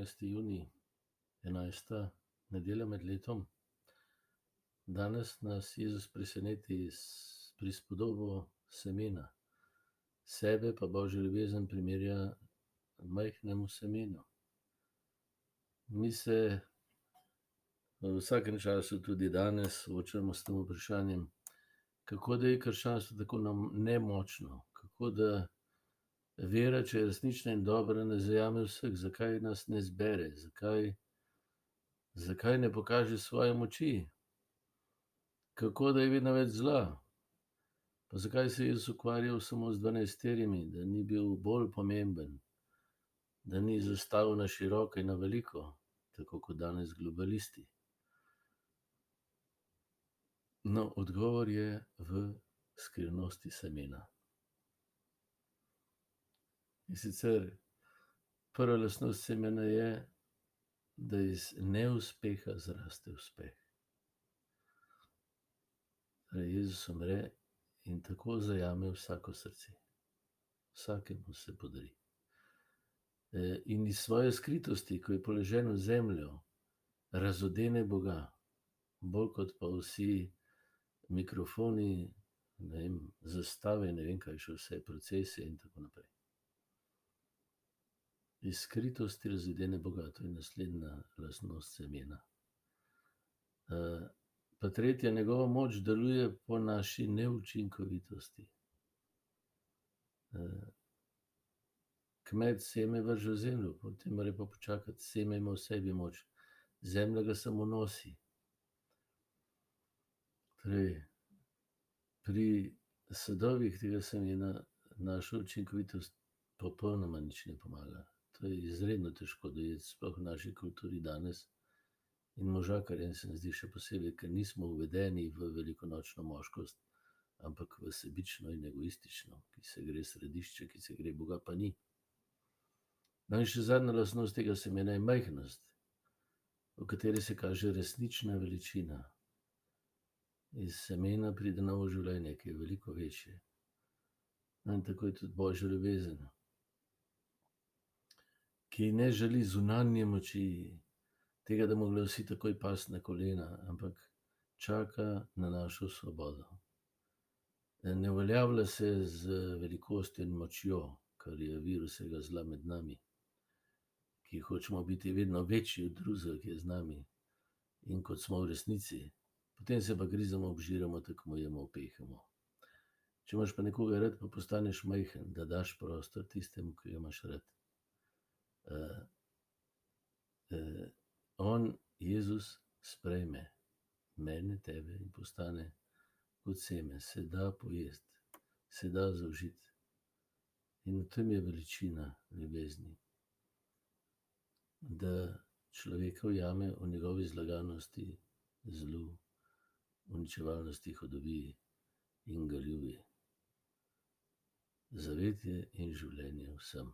14. juni, 11. nedelja med letom. Danes nas Jezus preseneti s prispodobo semena, sebe pa božjo ljubezen primerja majhnemu semenu. Mi se v vsakem času, tudi danes, soočamo s tem vprašanjem, kako da je krščanstvo tako nemočno, kako da vera, če je resnična in dobra, ne zajame vseh, zakaj nas ne zbere, zakaj, zakaj ne pokaže svoje moči, kako da je vedno več zla. Pa zakaj se je Jezus ukvarjal samo z dvanajsterico, da ni bil bolj pomemben, da ni zastavil na široko in na veliko, tako kot danes globalisti. No, odgovor je v skrivnosti semena. In sicer prva lastnost semena je, da iz neuspeha zraste uspeh. Torej Jezus umre in tako zajame vsako srce. Vsakemu se podari. in iz svoje skritosti, ko je položen v zemljo, razodene Boga, bolj kot pa vsi mikrofoni, ne vem, zastave, ne vem, kaj še vse, procesije in tako naprej. Iz skritosti razodene Boga, to je naslednja lastnost semena. pa tretja, njegova moč deluje po naši neučinkovitosti. kmet seme vrže v zemljo, potem mora pa počakati, seme ima v sebi moč, zemlja ga samo nosi. Torej pri sadovih tega semena naša učinkovitost popolnoma nič ne pomaga. To je izredno težko dojeti, sploh v naši kulturi danes. In možakarjem se mi zdi še posebej, ker nismo uvedeni v velikonočno moškost, ampak v sebično in egoistično, ki se gre središče, ki se gre Boga, pa ni. No, in še zadnja lastnost tega semena je majhnost, v kateri se kaže resnična veličina. Iz semena pride novo življenje, ki je veliko večje. No, in tako je tudi božja ljubezen, ki ne želi zunanje moči, tega, da bomo vsi takoj pasti na kolena, ampak čaka na našo svobodo. ne uveljavlja se z velikostjo in močjo, kar je vir vsega zla med nami, ki hočemo biti vedno večji od drugega, ki je z nami, in kot smo v resnici. Potem se pa grizemo, obžiramo, tekmujemo, upehamo. Če imaš pa nekoga rad, pa postaneš majhen, da daš prostor tistemu, ki ga imaš rad. Jezus, sprejme mene, tebe in postane kot seme, se da pojesti, se da zaužiti. In v tem je veličina ljubezni. Da človeka ujame v njegovi zlaganosti, zlu, uničevalnosti, hudobiji in ga ljubi. Zavetje in življenje vsem.